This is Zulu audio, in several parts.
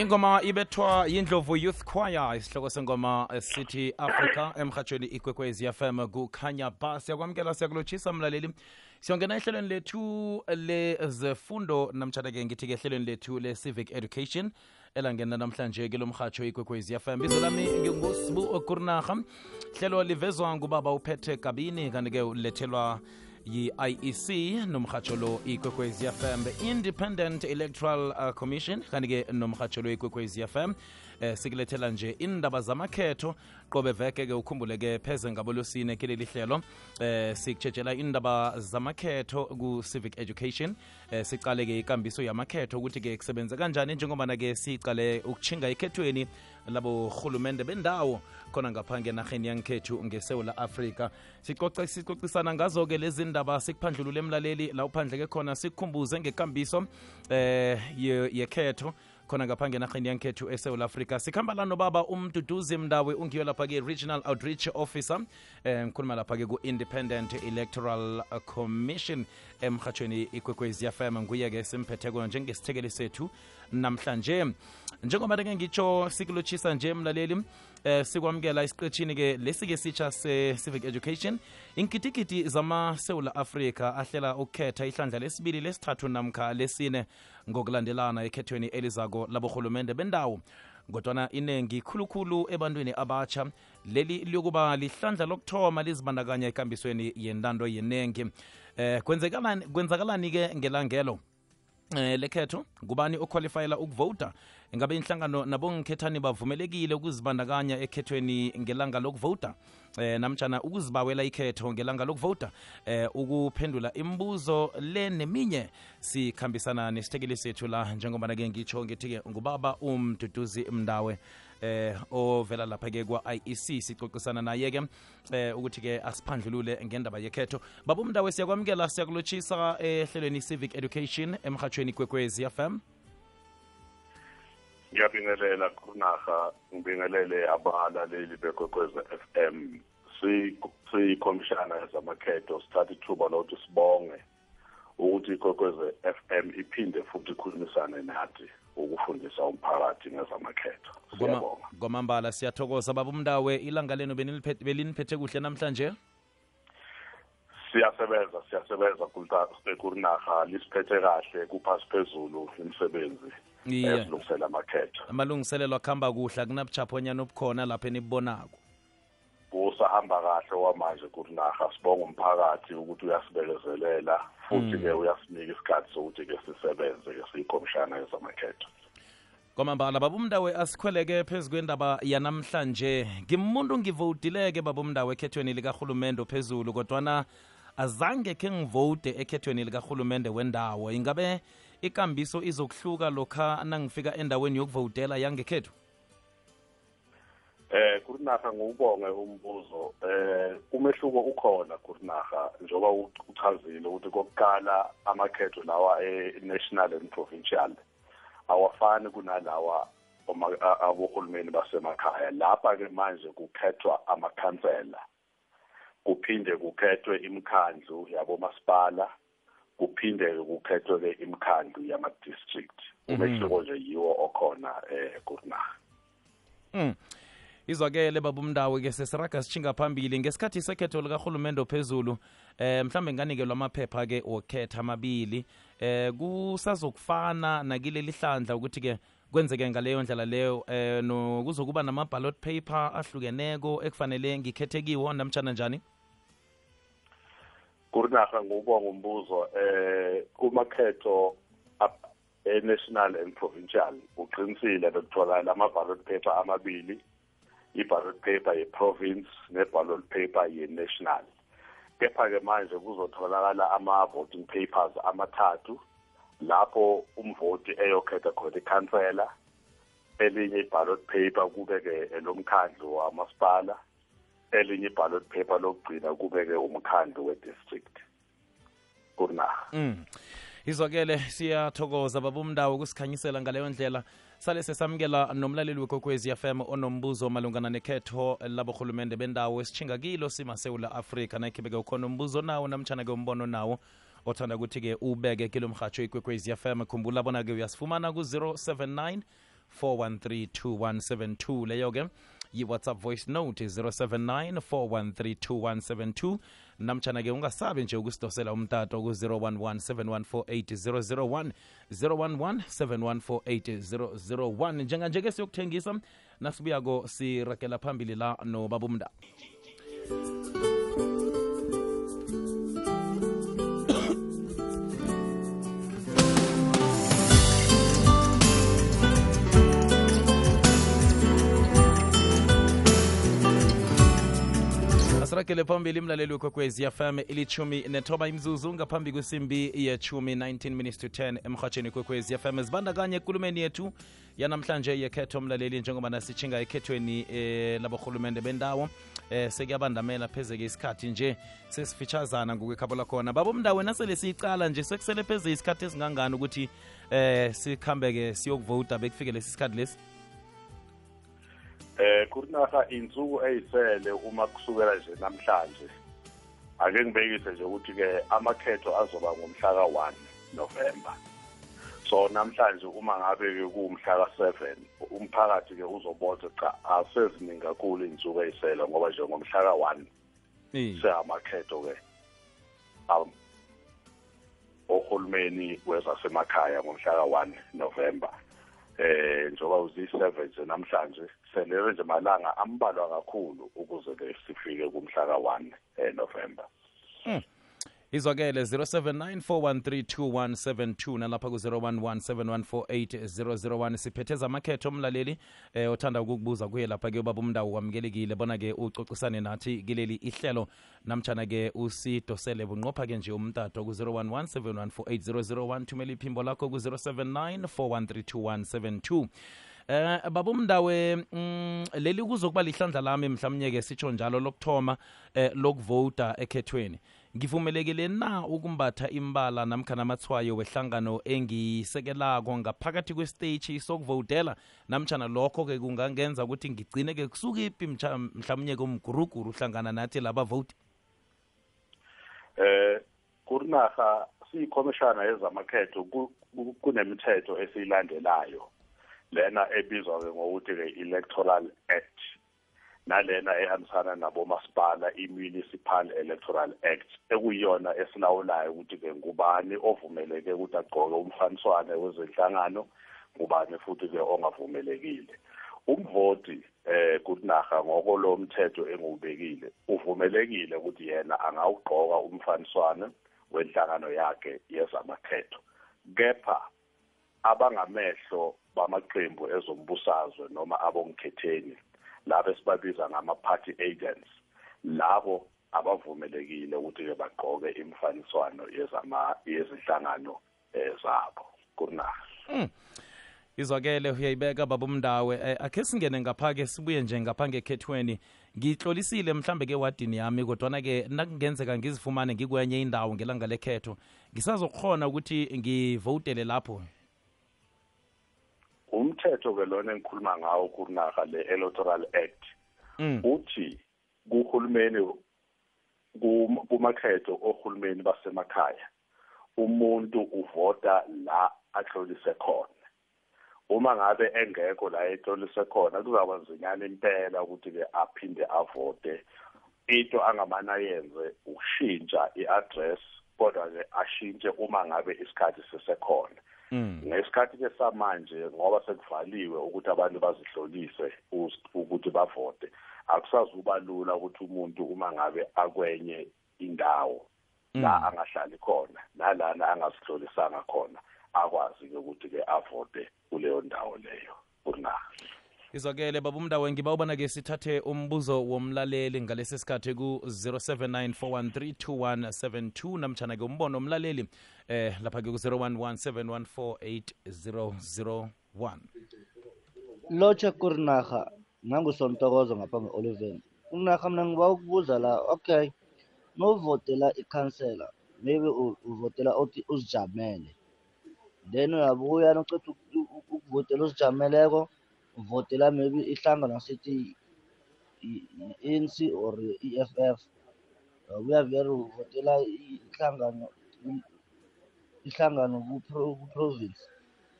ingoma ibethwa yindlovu youth choir isihloko sengoma city africa emhatshweni ikwekwezi fm kukhanya ba yakwamkela siyakulotshisa mlaleli. Siyongena ehlelweni lethu lezefundo namtshana-ke ngithi-ke ehlelweni lethu le-civic education elangena namhlanje ke lo mhatsho ikwekwezi fm bizo lami ngingosibu kurnaha hlelo livezwa ngubaba uphethe kabini kanti-ke ulethelwa yi-iec nomhatsho lo ikwekwezi fm independent electoral uh, commission. Kanti-ke nomhatsho lo ikwekwezi fm eh, sikulethela nje indaba zamakhetho. Qobe veke-ke ukhumbule-ke pheze ngabolosine kileli hlelo eh, sikutshetshela indaba zamakhetho ku-civic education. Eh, sicale-ke ikambiso yamakhetho ukuthi-ke kusebenze kanjani njengobana-ke sicale ukuchinga ekhethweni labo hulumende bendawo khona ngapha ngenarheni yangekhethu ngesewula afrika. Sicocisana ngazo-ke lezi ndaba sikuphandlulule emlaleli la uphandleke khona sikukhumbuze ngekambiso eh yekhetho khona ngapha ngenarheni yankhethu esewula afrika. Sikhamba la nobaba umduduzi mndawe ungiyo lapha-ke regional outreach officer um ngikhuluma lapha-ke ku-independent electoral commission emhatshweni ikwekwezi fm nguye-ke simphetheko njengesithekeli sethu namhlanje. Njengoba-ke ngitsho sikulotshisa nje mlaleli eh sikwamukela isiqetshini-ke lesi-ke sitsha se-civic education. Inkitikiti zamasewula afrika ahlela ukukhetha ihlandla lesibili lesithathu namkha lesine ngokulandelana ekhethweni elizako laborhulumende bendawo. Kodwana inengi khulukhulu ebantwini abatsha leli liyokuba lihlandla lokuthoma lizibandakanya ekambisweni yentando yenengi. Eh kwenzakalani-ke ngelangelo eh lekhetho ngubani oqualifyela ukuvota ngabe inhlangano nabongikhethani bavumelekile ukuzibandakanya ekhethweni ngelanga lokuvota eh namtshana ukuzibawela ikhetho ngelanga lokuvota eh ukuphendula imibuzo le neminye sikhambisana nesithekeli sethu la. Njengoba-ke ngitsho ngithi-ke ngubaba umduduzi mndawe eh ovela lapha-ke kwa-iec sicocisana naye-ke eh ukuthi-ke asiphandlulule ngendaba yekhetho. Baba umndawe siyakwamukela siyakulotshisa ehlelweni civic education emhatshweni kwekwezi fm ngiyabingelela kunaha ngibingelele abalaleli bekwekweza FM siyikhomishana yezamakhetho sithatha ithuba lokuthi sibonge ukuthi ikwekweze FM iphinde futhi ikhulumisane nathi ukufundisa umphakathi ngezamakhetho siyabonga. kwamambala siyathokoza. Baba umndawe ilanga lenu beliniphethe kuhle namhlanje? Siyasebenza siyasebenza kurinaha lisiphethe kahle kuphasi phezulu imisebenzi Iye. esilungisela amakhetho. Amalungiselelo akuhamba kuhle akunabuchaphonyana obukhona lapha enibubonako. Kusahamba kahle wamanje kurinaha sibonga umphakathi ukuthi uyasibekezelela futhi-ke uyasinika isikhathi sokuthi-ke sisebenze-ke siyikhomishana yezamakhetho. Kwamambala baba umndawe asikhweleke phezu kwendaba yanamhlanje. Ngimuntu ngivowudileke baba umndawe ekhethweni likarhulumende phezulu kodwana azange khe ngivote ekhethweni likarhulumende wendawo. Ingabe ikambiso izokuhluka lokha nangifika endaweni yokuvotela yangekhethu? Eh kurinaha ngiwubonge umbuzo eh umehluko ukhona kurinaha njengoba uchazile ukuthi kokuqala amakhetho lawa e-national and provincial awafani kunalawa abohulumeni basemakhaya. Lapha-ke manje kukhethwa amakhansela kuphinde kukhethwe imikhandlu yabomasipala kuphinde kukhethwe-ke imikhandlu yama-district. Umehluko nje yiwo okhona eh kurinaha mm. Izwakele baba umndawo ke sesiraga sitshinga phambili ngesikhathi sekhetho likarhulumente ophezulu eh mhlambe nganikelwa amaphepha ke okhetha amabili eh kusazokufana nakileli hlandla ukuthi ke kwenzeke ngaleyo ndlela leyo eh nokuzokuba nama ballot paper ahlukeneko ekufanele ngikhethe kiwo namtshana njani? Kurinarha ngokuba ngumbuzo eh kumakhetho e-national and provincial uqinisile bekutholakala ama-ballot paper amabili i-ballot paper ye-province ne-ballot paper ye-national. Kepha-ke manje kuzotholakala ama-voting papers amathathu lapho umvoti eyokhetha khona ikhansela. Elinye i-ballot paper kube-ke elomkhandlu wamasipala elinye i-ballot paper lokugcina kube-ke umkhandlu we-district. Kurinaha mm. izwakele siyathokoza baba umndawo kusikhanyisela ngaleyo ndlela. Sale sesamukela nomlaleli wekokwezi fm onombuzo malungana nekhetho laborhulumende bendawo esitshinga kilo simasewula afrika. Nakhibeke ukhona umbuzo nawo namtshana-ke umbono nawo othanda ukuthi-ke ubeke kilo mhatsho ikwekwezi fm khumbula bona-ke uyasifumana ku-079 4132172 leyo ke yi-whatsapp voice note 079 4132172 namtshana ke ungasabi nje ukusidosela umtato ku-011 7148001 011 7148001 njenganje ke siyokuthengisa nasibuyako sirakela phambili la nobabumda asiragele phambili imlaleli wekwekwezi fm ilithumi nethoba imzuzu ngaphambi kwesimbi yechumi 19 minutes to 10 emrhatsheni kwekwezi fm zibandakanye ekulumeni yethu yanamhlanje yekhetho mlaleli njengoba nasitshinga ekhethweni eh, laborhulumende bendawo. Eh, sekuyabandamela phezeke isikhathi nje. Sesifitshazana ngokwekhabo lakhona babomndawo nasele siyicala nje. Sekusele pheze isikhathi esingangani ukuthi eh sikhambeke siyokuvota bekufike lesi sikhathi lesi eh kurinaha insuku eyisele uma kusukela nje namhlanje. Ake ngibekise nje ukuthi ke amakhetho azoba ngomhla ka-1 November. So namhlanje uma ngabe ke kuwumhla ka-7 umphakathi ke uzobona cha aseziningi kakhulu iy'nsuku eyisele ngoba nje ngomhla ka-1 Eh, seyamakhetho ke um, ohulumeni wezasemakhaya ngomhla ka-1 November. Eh njengoba uzi-7 nje namhlanje selele nje malanga ambalwa kakhulu ukuze ke sifike kumhla ka-1 eh November. Izwakele 0794132172 nalapha ku-011 siphetheza amakhetho omlaleli eh othanda ukukubuza kuye lapha ke ubaba umndawo kwamukelekile bona-ke ucocisane nathi kileli ihlelo. Namtshana-ke usidosele bunqopha-ke nje umtato ku-011 7148001 thumela iphimbo lakho ku-079 4132172 Eh babumndawe um leli kuzokuba lihlandla lami mhlawumnye-ke sitsho njalo lokuthoma eh lokuvota ekhethweni. Ngivumelekile na ukumbatha imbala namkhana amathwayo wehlangano engisekelako ngaphakathi kwesiteji sokuvotela? Namtshana lokho-ke kungangenza ukuthi ngigcine-ke kusukiphi mhlawumnye komguruguru uhlangana nathi labavoti eh kurinaha siyikhomishana yezamakhetho ku- ku- kunemithetho esiyilandelayo lena ebizwa ke ngokuthi ke electoral act nalena ehambisana nabomasipala i-municipal electoral act ekuyiyona esilawulayo ukuthi ke ngubani ovumeleke ukuthi agqoke umfaniswane wezenhlangano ngubani futhi ke ongavumelekile. Umvoti eh kunaha ngoko lo mthetho engiwubekile uvumelekile ukuthi yena angawugqoka umfaniswane wenhlangano yakhe yezamakhetho. Kepha abangamehlo bamaqembu ezombusazwe noma abongikhetheni labo esibabiza ngama-party agents labo abavumelekile ukuthi-ke bagqoke imifaniswano yezinhlangano eh, zabo. Mm. izwakele uyayibeka babumndawe eh, akhe singene ngapha-ke sibuye nje ngapha ngekhethweni. Ngihlolisile mhlambe ke wadini yami kodwana-ke nakungenzeka ngizifumane ngikwenye indawo ngelanga lekhetho ngisazokhona ukuthi ngivotele lapho umthetho ke lona engikhuluma ngawo kunaha le electoral act mm. uthi kuhulumeni kum- kumakhetho ohulumeni basemakhaya umuntu uvota la ahlolise khona uma ngabe engekho la ehlolise khona kuzaba nzinyana impela ukuthi ke aphinde avote into angamana yenze ukushintsha i-address kodwa ke ashintshe uma ngabe isikhathi sisekhona Mm. Ngesikhathi ke samanje ngoba sekuvaliwe ukuthi abantu bazihlolise ukuthi bavote akusazuba lula ukuthi umuntu uma ngabe akwenye indawo la Mm. angahlali khona nalana angazihlolisanga khona akwazi ke ukuthi ke avote kuleyo ndawo leyo. Kunaha izwakele babumndawe ngiba ubona-ke sithathe umbuzo womlaleli ngalesi sikhathi ku-079 4132172 namtshana-ke umbono womlaleli eh lapha-ke ku-011 7148001 lotsha kurinaha nangusontokozo ngapha nge-oliven. Kurinaha mna ngiba ukubuza la okay novotela ikhansela maybe uvotela othi uzijamele. Then uyabuya noceda ukuvotela ozijameleko uvotela maybe ihlangano sithi i-ANC or i-EFF uyabuya vele uvotela ihlangano ihlangano ku-pro- ku-province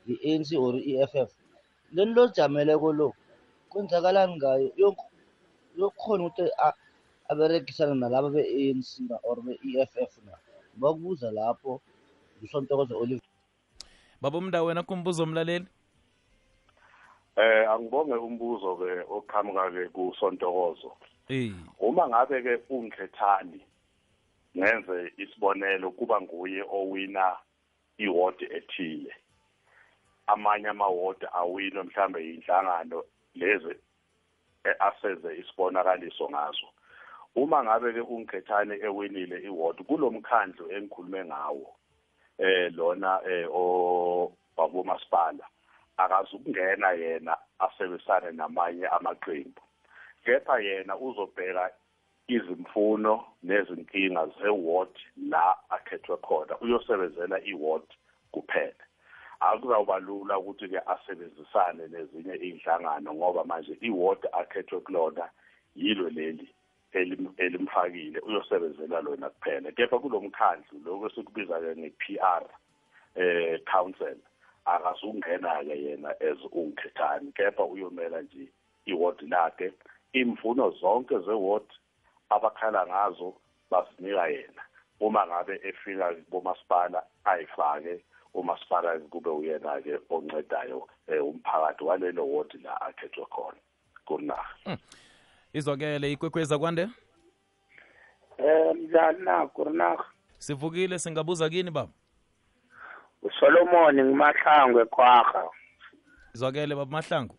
i-ANC or i-EFF leni lozijameleko lo kwenzakalani ngayo? Yok- yokukhona ukuthi a- aberegisane nalaba be-ANC na or be-EFF na bakubuza lapho ngusontokozo Oliver baba umndawo wena kumbuzo umlaleli eh angibonge umbuzo ke oqhamuka ke kusontokozo. Eh. Uma ngabe ke ungikhethani ngenze isibonelo kuba nguye owina iward ethile. Amanye amaward awinwe mhlambe inhlangano lezi aseze isibonakaliso ngazo. Uma ngabe ke ungikhethani ewinile iward kulomkhandlu engikhulume ngawo eh lona eh o wabomasipala akazukungena yena asebenzisane namanye amaqembu. Kepha yena uzobheka izimfuno nezinkinga zeward la akhethwe khona uyosebenzela iward kuphela. Akuzawuba lula ukuthi ke asebenzisane nezinye inhlangano ngoba manje iward akhethwe kulona yilo leli elim- elimfakile uyosebenzela lona kuphela. Kepha kulomkhandlu lokho esikubiza ke nge-PR eh council akazungena ke yena as ungikhethani kepha uyomela nje iward lakhe. Imfuno zonke zeward abakhala ngazo basinika yena. Uma ngabe efika kumasipala ayifake. Umasipala kube uyena ke oncedayo eh, umphakathi walelo ward la akhethwe khona. Kunaha izwakele ikwekweza kwande? Eh mzali nakho rinarha sivukile singabuza kini baba? uSolomon ngimahlangu ekhwaga. Izwakele baba mahlangu.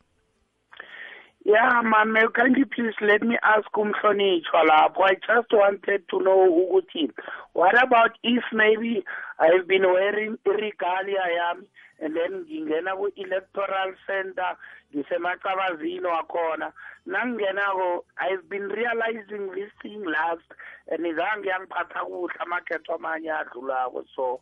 Yeah mama can you please let me ask umhlonishwa lapho? I just wanted to know ukuthi what about if maybe I've been wearing regalia yami and then ngingena ku electoral center ngisemacabazini wakhona? Nangingenako I've been realizing this thing last and izange yangiphatha kuhle amakhetho amanye adlulako so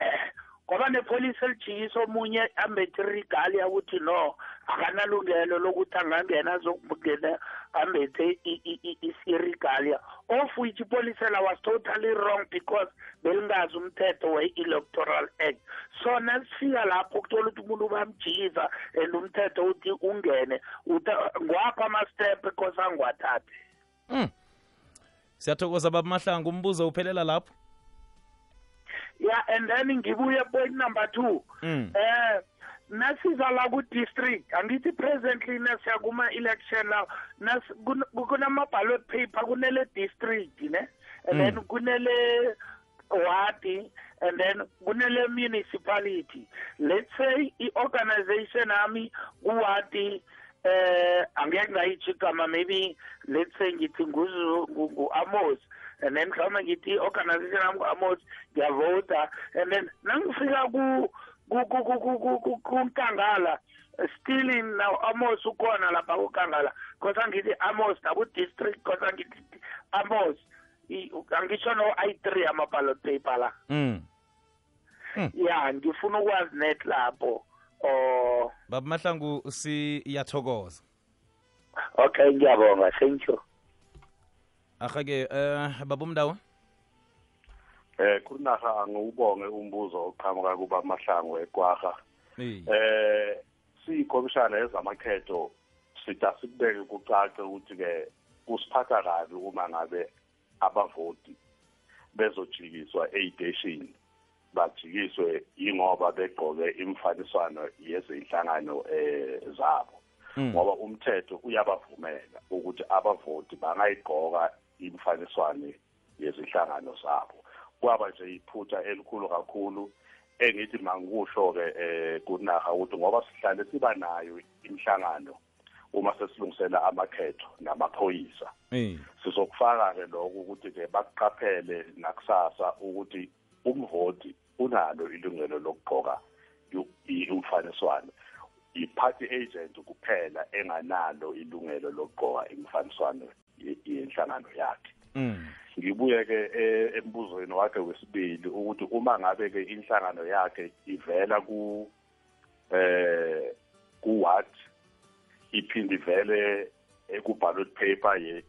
eh ngoba nepolice elijikisa omunye ambethe irigali ukuthi no akanalungelo lokuthi angangena azokungena ambethe i- i- i- i- irigalia of which ipolisela was totally wrong because belingazi umthetho we-electoral act. So nasifika lapho kuthola ukuthi umuntu bamjikisa and umthetho uthi ungene uta- ngwapha ama-step ekose angiwathathe mm. siyathokoza baba mahlangu umbuzo uphelela lapho. Yeah and then ngibuye point number two. Mm. eh nasiza la ku-district. Angithi presently nasiya kuma-election la kunama-ballot paper kunele district ne? And then kunele wadi and then kunele municipality. Let's say i-organization yami kuwadi eh angeke ngayitsho igama maybe let's say ngithi ngu-amos and then mhlawumbe ngithi i-organization yami ngu-amos ngiyavota. And then nangifika ku ku- ku- ku- ku- ku- ku- kunkangala still now amos ukhona lapha kunkangala because angithi amos naku-district because angithi amos. Angisho no-i three ama-ballot paper la. Mm. ya ngifuna ukwazi net lapho. Oh. Baba mahlangu siyathokoza okay ngiyabonga. Thank you. Ahake eh baba umndawo? Eh kunaha angiwubonge umbuzo oqhamuka kuba mahlangu ekwaha. Eh. siyikhomishana yezamakhetho sida sikubeke kucace ukuthi ke kusiphatha kabi uma ngabe abavoti bezojikiswa ey'teshini. Bajikiswe yingoba begqoke imfaniswano yezinhlangano eh zabo Mm. ngoba umthetho uyabavumela ukuthi abavoti bangayigqoka imfaniswane yezinhlangano zabo kwaba nje iphutha elikhulu kakhulu engithi mangikusho-ke eh kunaha ukuthi ngoba sihlale siba nayo imihlangano uma sesilungisela amakhetho namaphoyisa Eh. sizokufaka-ke lokho ukuthi-ke bakuqaphele nakusasa ukuthi umvoti unalo ilungelo lokugqoka umfaniswano i-party agent kuphela enganalo ilungelo lokugqoka imfaniswano ye- yenhlangano yakhe Mm. ngibuye-ke eh, embuzweni wakhe wesibili ukuthi uma ngabe-ke inhlangano yakhe ivela ku eh ku-what iphinde ivele ku-ballot paper ye-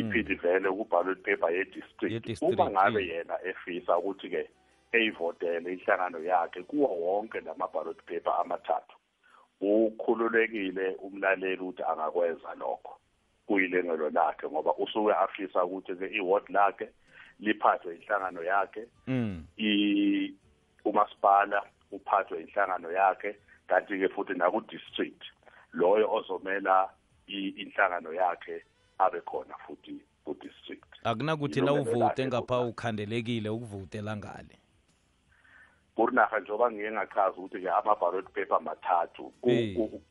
ye-local iphinde ivele ku-ballot paper ye-district. uma ngabe eh. yena efisa ukuthi-ke eyivotele inhlangano yakhe kuwo wonke lama-ballot paper amathathu ukhululekile umlaleli ukuthi angakwenza lokho kuyilengelo lakhe ngoba usuke afisa ukuthi ke iward lakhe liphathwe inhlangano yakhe mm. umasipala uphathwe inhlangano yakhe kanti ke futhi naku district loyo ozomela inhlangano yakhe abe khona futhi ku district akunakuthi Ilungelo nawuvote lakhe ngapha kodwa. ukhandelekile ukuvotela ngale kurinaha njengoba ngike ngachaza ukuthi ke ama ballot paper mathathu Ku- Eh. ku-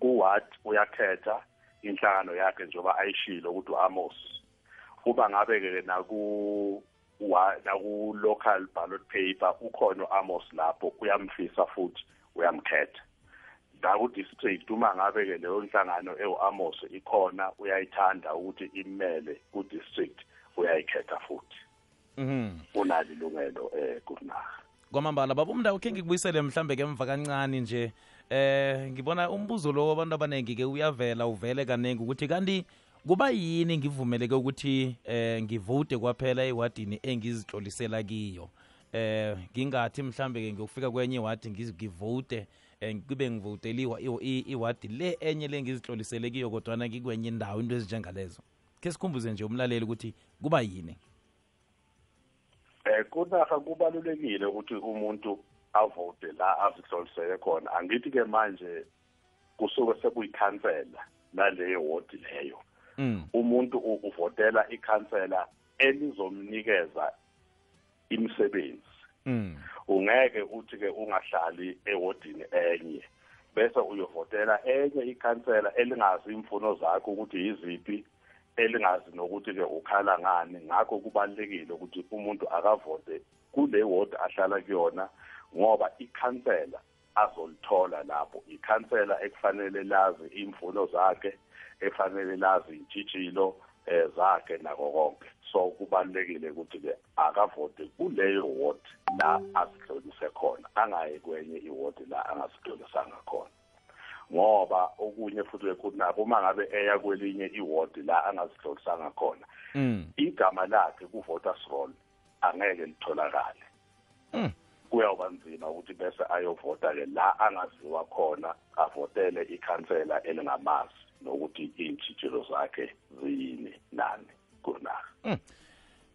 ku-ward uyakhetha inhlangano yakhe njengoba ayishilo ukuthi u-amos uma ngabe ke naku wa- naku local ballot paper ukhona u-amos lapho uyamfisa futhi uyamkhetha naku district uma ngabe ke leyo nhlangano ewu-amos ikhona uyayithanda ukuthi imele ku district uyayikhetha futhi. Mhm. Unalo ilungelo eh kurinaha kwamambala baba umndawo khe ngikubuyisele mhlambe kemva kancane nje eh ngibona umbuzo lo wabantu abaningi ke uyavela uvele kaningi ukuthi kanti kuba yini ngivumeleke ukuthi eh ngivote kwaphela ewadini engizihlolisela kiyo? Eh ngingathi mhlambe ke ngiyokufika kwenye iwadi ngiz- ngivote eh kube ngivoteliwa iw- i- iwadi le enye le ngizihlolisele kiyo kodwana ngikwenye indawo into ezinjengalezo. Khe sikhumbuze nje umlaleli ukuthi kuba yini? Eh kunaha kubalulekile ukuthi umuntu avote la azihlolisele khona. Angithi ke manje kusuke sekuyikhansela laleyo ward leyo. Mm. Umuntu u- uvotela ikhansela elizomnikeza imisebenzi. mm ungeke uthi ke ungahlali ewodini enye bese uyovotela enye ikhansela elingazi imfuno zakho ukuthi yiziphi elingazi nokuthi ke ukhala ngani. Ngakho kubalekile ukuthi umuntu akavote kule ward ahlala kuyona ngoba ikhansela azolithola lapho. Ikhansela ekufanele lazi imfuno zakhe efanele lazi intshitshilo eh zakhe nako konke. So kubalekile ukuthi ke akavote kuleyo ward la asihlolise khona angayi kwenye iward la angasihlolisanga khona. Ngoba okunye futhi bekunabo uma ngabe eya kwelinye iward la angazihlolisanga khona mm. igama lakhe ku-voters roll angeke litholakale. Mm. Kuyawuba nzima ukuthi bese ayovota-ke la angaziwa khona avotele ikhansela elingamazi nokuthi iy'ntshitshilo zakhe ziyini nani kurinaha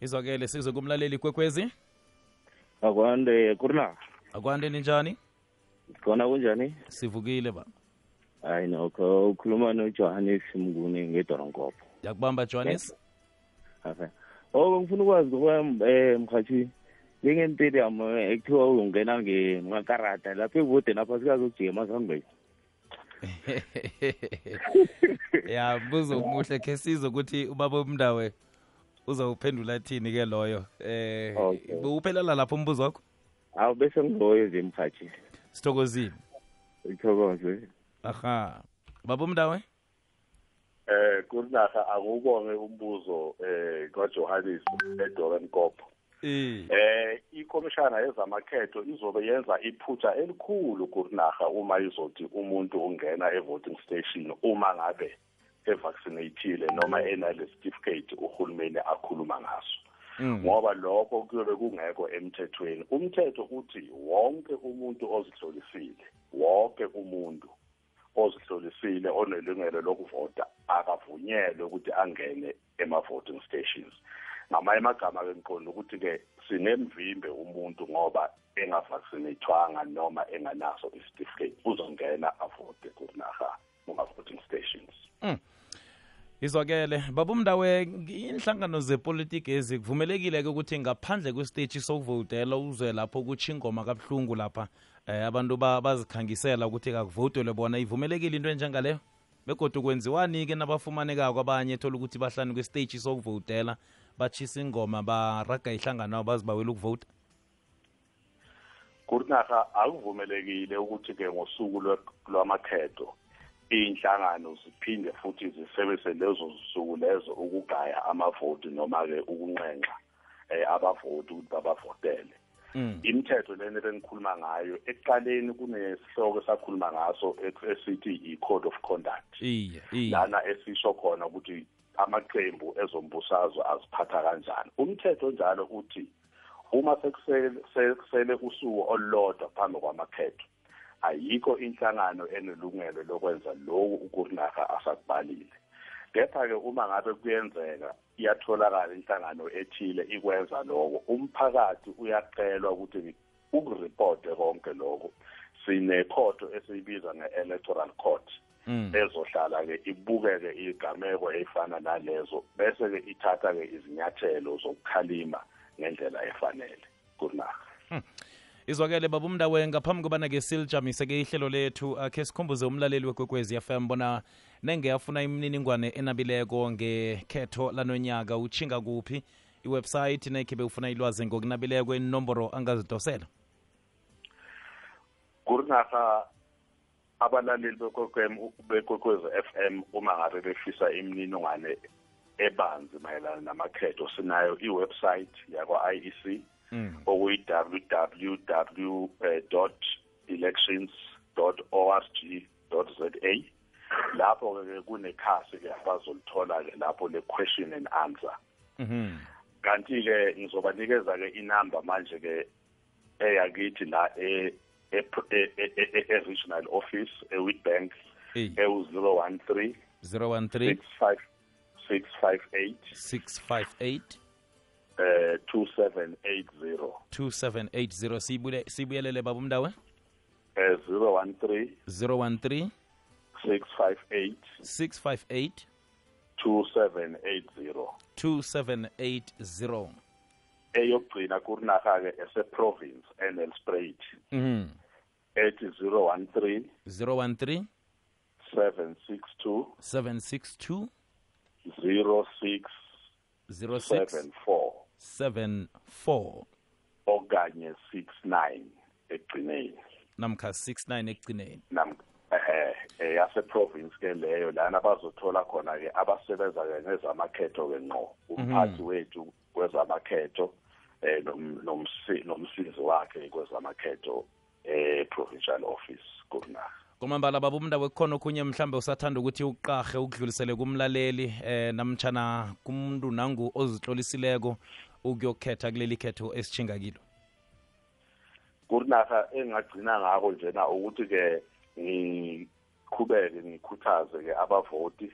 izwakele sizwe kumlaleli kwekwezi? Akwande kurinaga akwande ninjani? Khona kunjani? Sivukile ba. Hayi nokho ukhuluma nojohannes mnguni ngedoronkopho yakubamba johannes? Afa oh ngifuna ukwazi ngoba um mhathi njengentedium ekuthiwa ungena ngemakarada lapho ekude napha sikazokujima sangibeki ya mbuzo omuhle khe sizwe ukuthi ubaba umndawe uzawuphendula thini ke loyo? Eh Okay. uphelela lapho umbuzo wakho? Awu bese ngiloyo nje mhathi sithokozile? Ithokoze aha. Baba umndawe eh kurinaha akubonge umbuzo eh kaJohannes eDoran Kopho eh. Eh ikomishana yezamakhetho izobe yenza iphutha elikhulu kurinaha uma izothi umuntu ungena evoting station uma ngabe evaccinated noma enale certificate uhulumeni akhuluma ngaso. Mm. ngoba lokho kuyobe kungekho emthethweni. Umthetho uthi wonke umuntu ozihlolisile wonke umuntu ozihlolisile onelungelo lokuvota akavunyelwe ukuthi angene ema-voting stations. Ngamanye amagama-ke ngiqonda ukuthi-ke sinemvimbe umuntu ngoba engavaccinatwanga noma enganaso isitifiketi uzongena avote kurinaha kuma-voting stations. Izwakele baba umndawe inhlangano zepolitiki ezikuvumelekile-ke ukuthi ngaphandle kwesiteji sokuvotela uzwe lapho kutsho ingoma kabuhlungu lapha eh, abantu ba- bazikhangisela ukuthi kakuvotelwe bona. Ivumelekile into enjengaleyo? Begodwa kwenziwani-ke nabafumanekako abanye thola ukuthi bahlani kwesiteji sokuvotela? Batshisa ingoma baraga ihlangano bazibawela ukuvota? Kurinaha akuvumelekile ukuthi-ke ngosuku lwamakhetho iy'nhlangano ziphinde futhi zisebenzise lezo zisuku lezo ukugaya amavoti noma-ke ukunxenxa um abavoti ukuthi babavotele. Mm. imithetho lena bengikhuluma ngayo ekuqaleni kunesihloko esakhuluma ngaso ek- esithi i-code of conduct. Lana esisho khona ukuthi amaqembu ezombusazwe aziphatha kanjani. Umthetho njalo uthi uma sekusele usuku olulodwa phambi kwamakhetho ayikho inhlangano enelungelo lokwenza lokhu ukurinaha asakubalile kepha-ke uma ngabe kuyenzeka iyatholakala inhlangano ethile ikwenza lokho. Umphakathi uyacelwa ukuthi ukuripote konke lokho. Sinekhoto esiyibiza nge-electoral court. Ezohlala-ke ibukeke igameko eyifana nalezo bese-ke ithatha-ke izinyathelo zokukhalima ngendlela efanele. Kurinaha izwakele baba umndawe ngaphambi kobana-ke silijamise-ke ihlelo lethu akhe sikhumbuze umlaleli wekwekwezi fm bona nengeyafuna imininingwane enabileko ngekhetho lanonyaka uchinga kuphi iwebsite nekhe ufuna ilwazi ngokunabileko inomboro angazidosela. Kurinaha abalaleli bekwekwem bekwekwezi FM uma ngabe befisa imininingwane ebanzi mayelana namakhetho sinayo iwebsite yakwa IEC mm. okuyi www.elections.org.za lapho ke kunekhasi ke abazolithola ke lapho le question and answer. Mm kanti ke ngizobanikeza ke inamba manje ke eyakithi la e e- e- e- e- e-regional office e-wit bank ewu-013 013 658 658 Uh, 2780 2780 siyibuyelele Sibule, baba umndawe uh, 013 013 658 658 2780 2780 eyokugcina kurinarha-ke eseprovince enelsprait mm -hmm. Ethi 013 013 762 762 06 06 74 74 okanye 69 ekugcineni. Namkha 69 ekugcineni. Nam ehe eyase province ke leyo lana bazothola khona ke abasebenza ke ngezamakhetho ke ngqo umphathi wethu kwezamakhetho eh nom- nomsi- nomsizi wakhe kwezamakhetho. Eh provincial office kurinaha komambala baba umndawe kukhona okhunye mhlambe usathanda ukuthi uqarhe ukudlulisele kumlaleli eh namtshana kumuntu nangu ozitlolisileko ukuyokhetha kuleli khetho esitshinga kilo? Kurinaha engagcina ngako njena ukuthi ke ngiqhubeke ngikhuthaze ke abavoti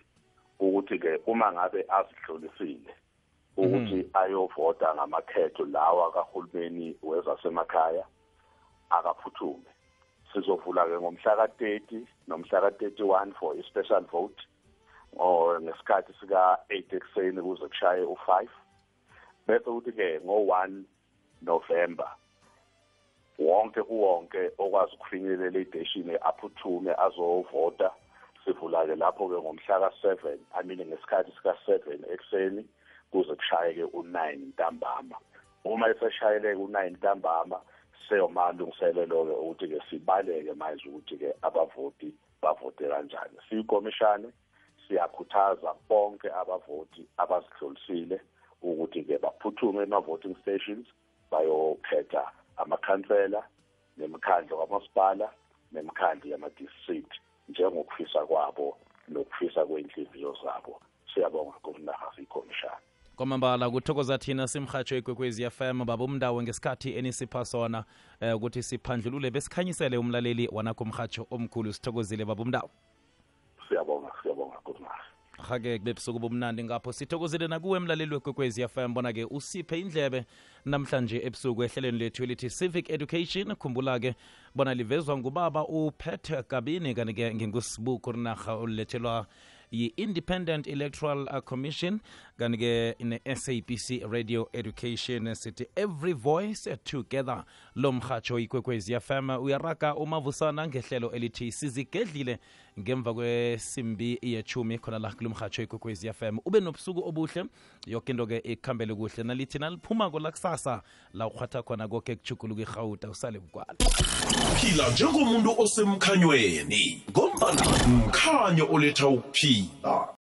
ukuthi ke uma ngabe azihlolisile ukuthi ayovota ngamakhetho lawa kahulumeni wezasemakhaya. Akaphuthume sizovula ke ngomhla ka-30 nomhla ka-31 for i-special vote or ngesikhathi sika-8 ekuseni kuze kushaye u-5 bese ukuthi ke ngo-1 November wonke uwonke okwazi ukufinyelela ideshini aphuthume azovota. Sivula ke lapho ke ngomhla ka7 i mean ngesikhathi sika7 ekseni kuze kushayeke u9 ntambama. Uma eseshayeleke u9 ntambama seyomalungiselelo ke ukuthi ke sibaleke manje ukuthi ke abavoti bavote kanjani. Siyikomishane siyakhuthaza bonke abavoti abazihlolisile ukuthi ke baphuthume ema-voting stations bayokhetha amakhansela nemikhandlo kamasipala nemikhandlo yama-district njengokufisa kwabo nokufisa kwey'nhliziyo zabo. Siyabonga kumnaha siyikhomishana kwamambala kuthokoza thina simhatsho ikwekwezi fm baba umndawo ngesikhathi enisipha sona eh, ukuthi siphandlulule besikhanyisele umlaleli wanakho umhatsho omkhulu. Sithokozile baba umndawo siyabonga siyabonga kumnaha hake kube busuku bomnandi ngapho. Sithokozile nakuwe mlaleli wekwekwezi fm bona-ke usiphe indlebe namhlanje ebusuku ehlelweni lethu elithi civic education. Khumbula-ke bona livezwa ngubaba uphethe kabini kanti-ke ngingusibuku rinarha olulethelwa yi-independent electoral commission kanti-ke ne-sabc radio education sithi every voice together lo mhatsho ikwekwezi fm uyaraga umavusana ngehlelo elithi sizigedlile ngemva kwesimbi yechumi khona la kulo mhatsho ikwekwezi fm ube nobusuku obuhle yoke into-ke ikhambele kuhle. Nalithi naliphumako lakusasa la ukhwatha khona koke kuchuguluka irhawuta usale bukwala phila njengomuntu osemkhanyweni ngombana mkhanyo oletha ukuphila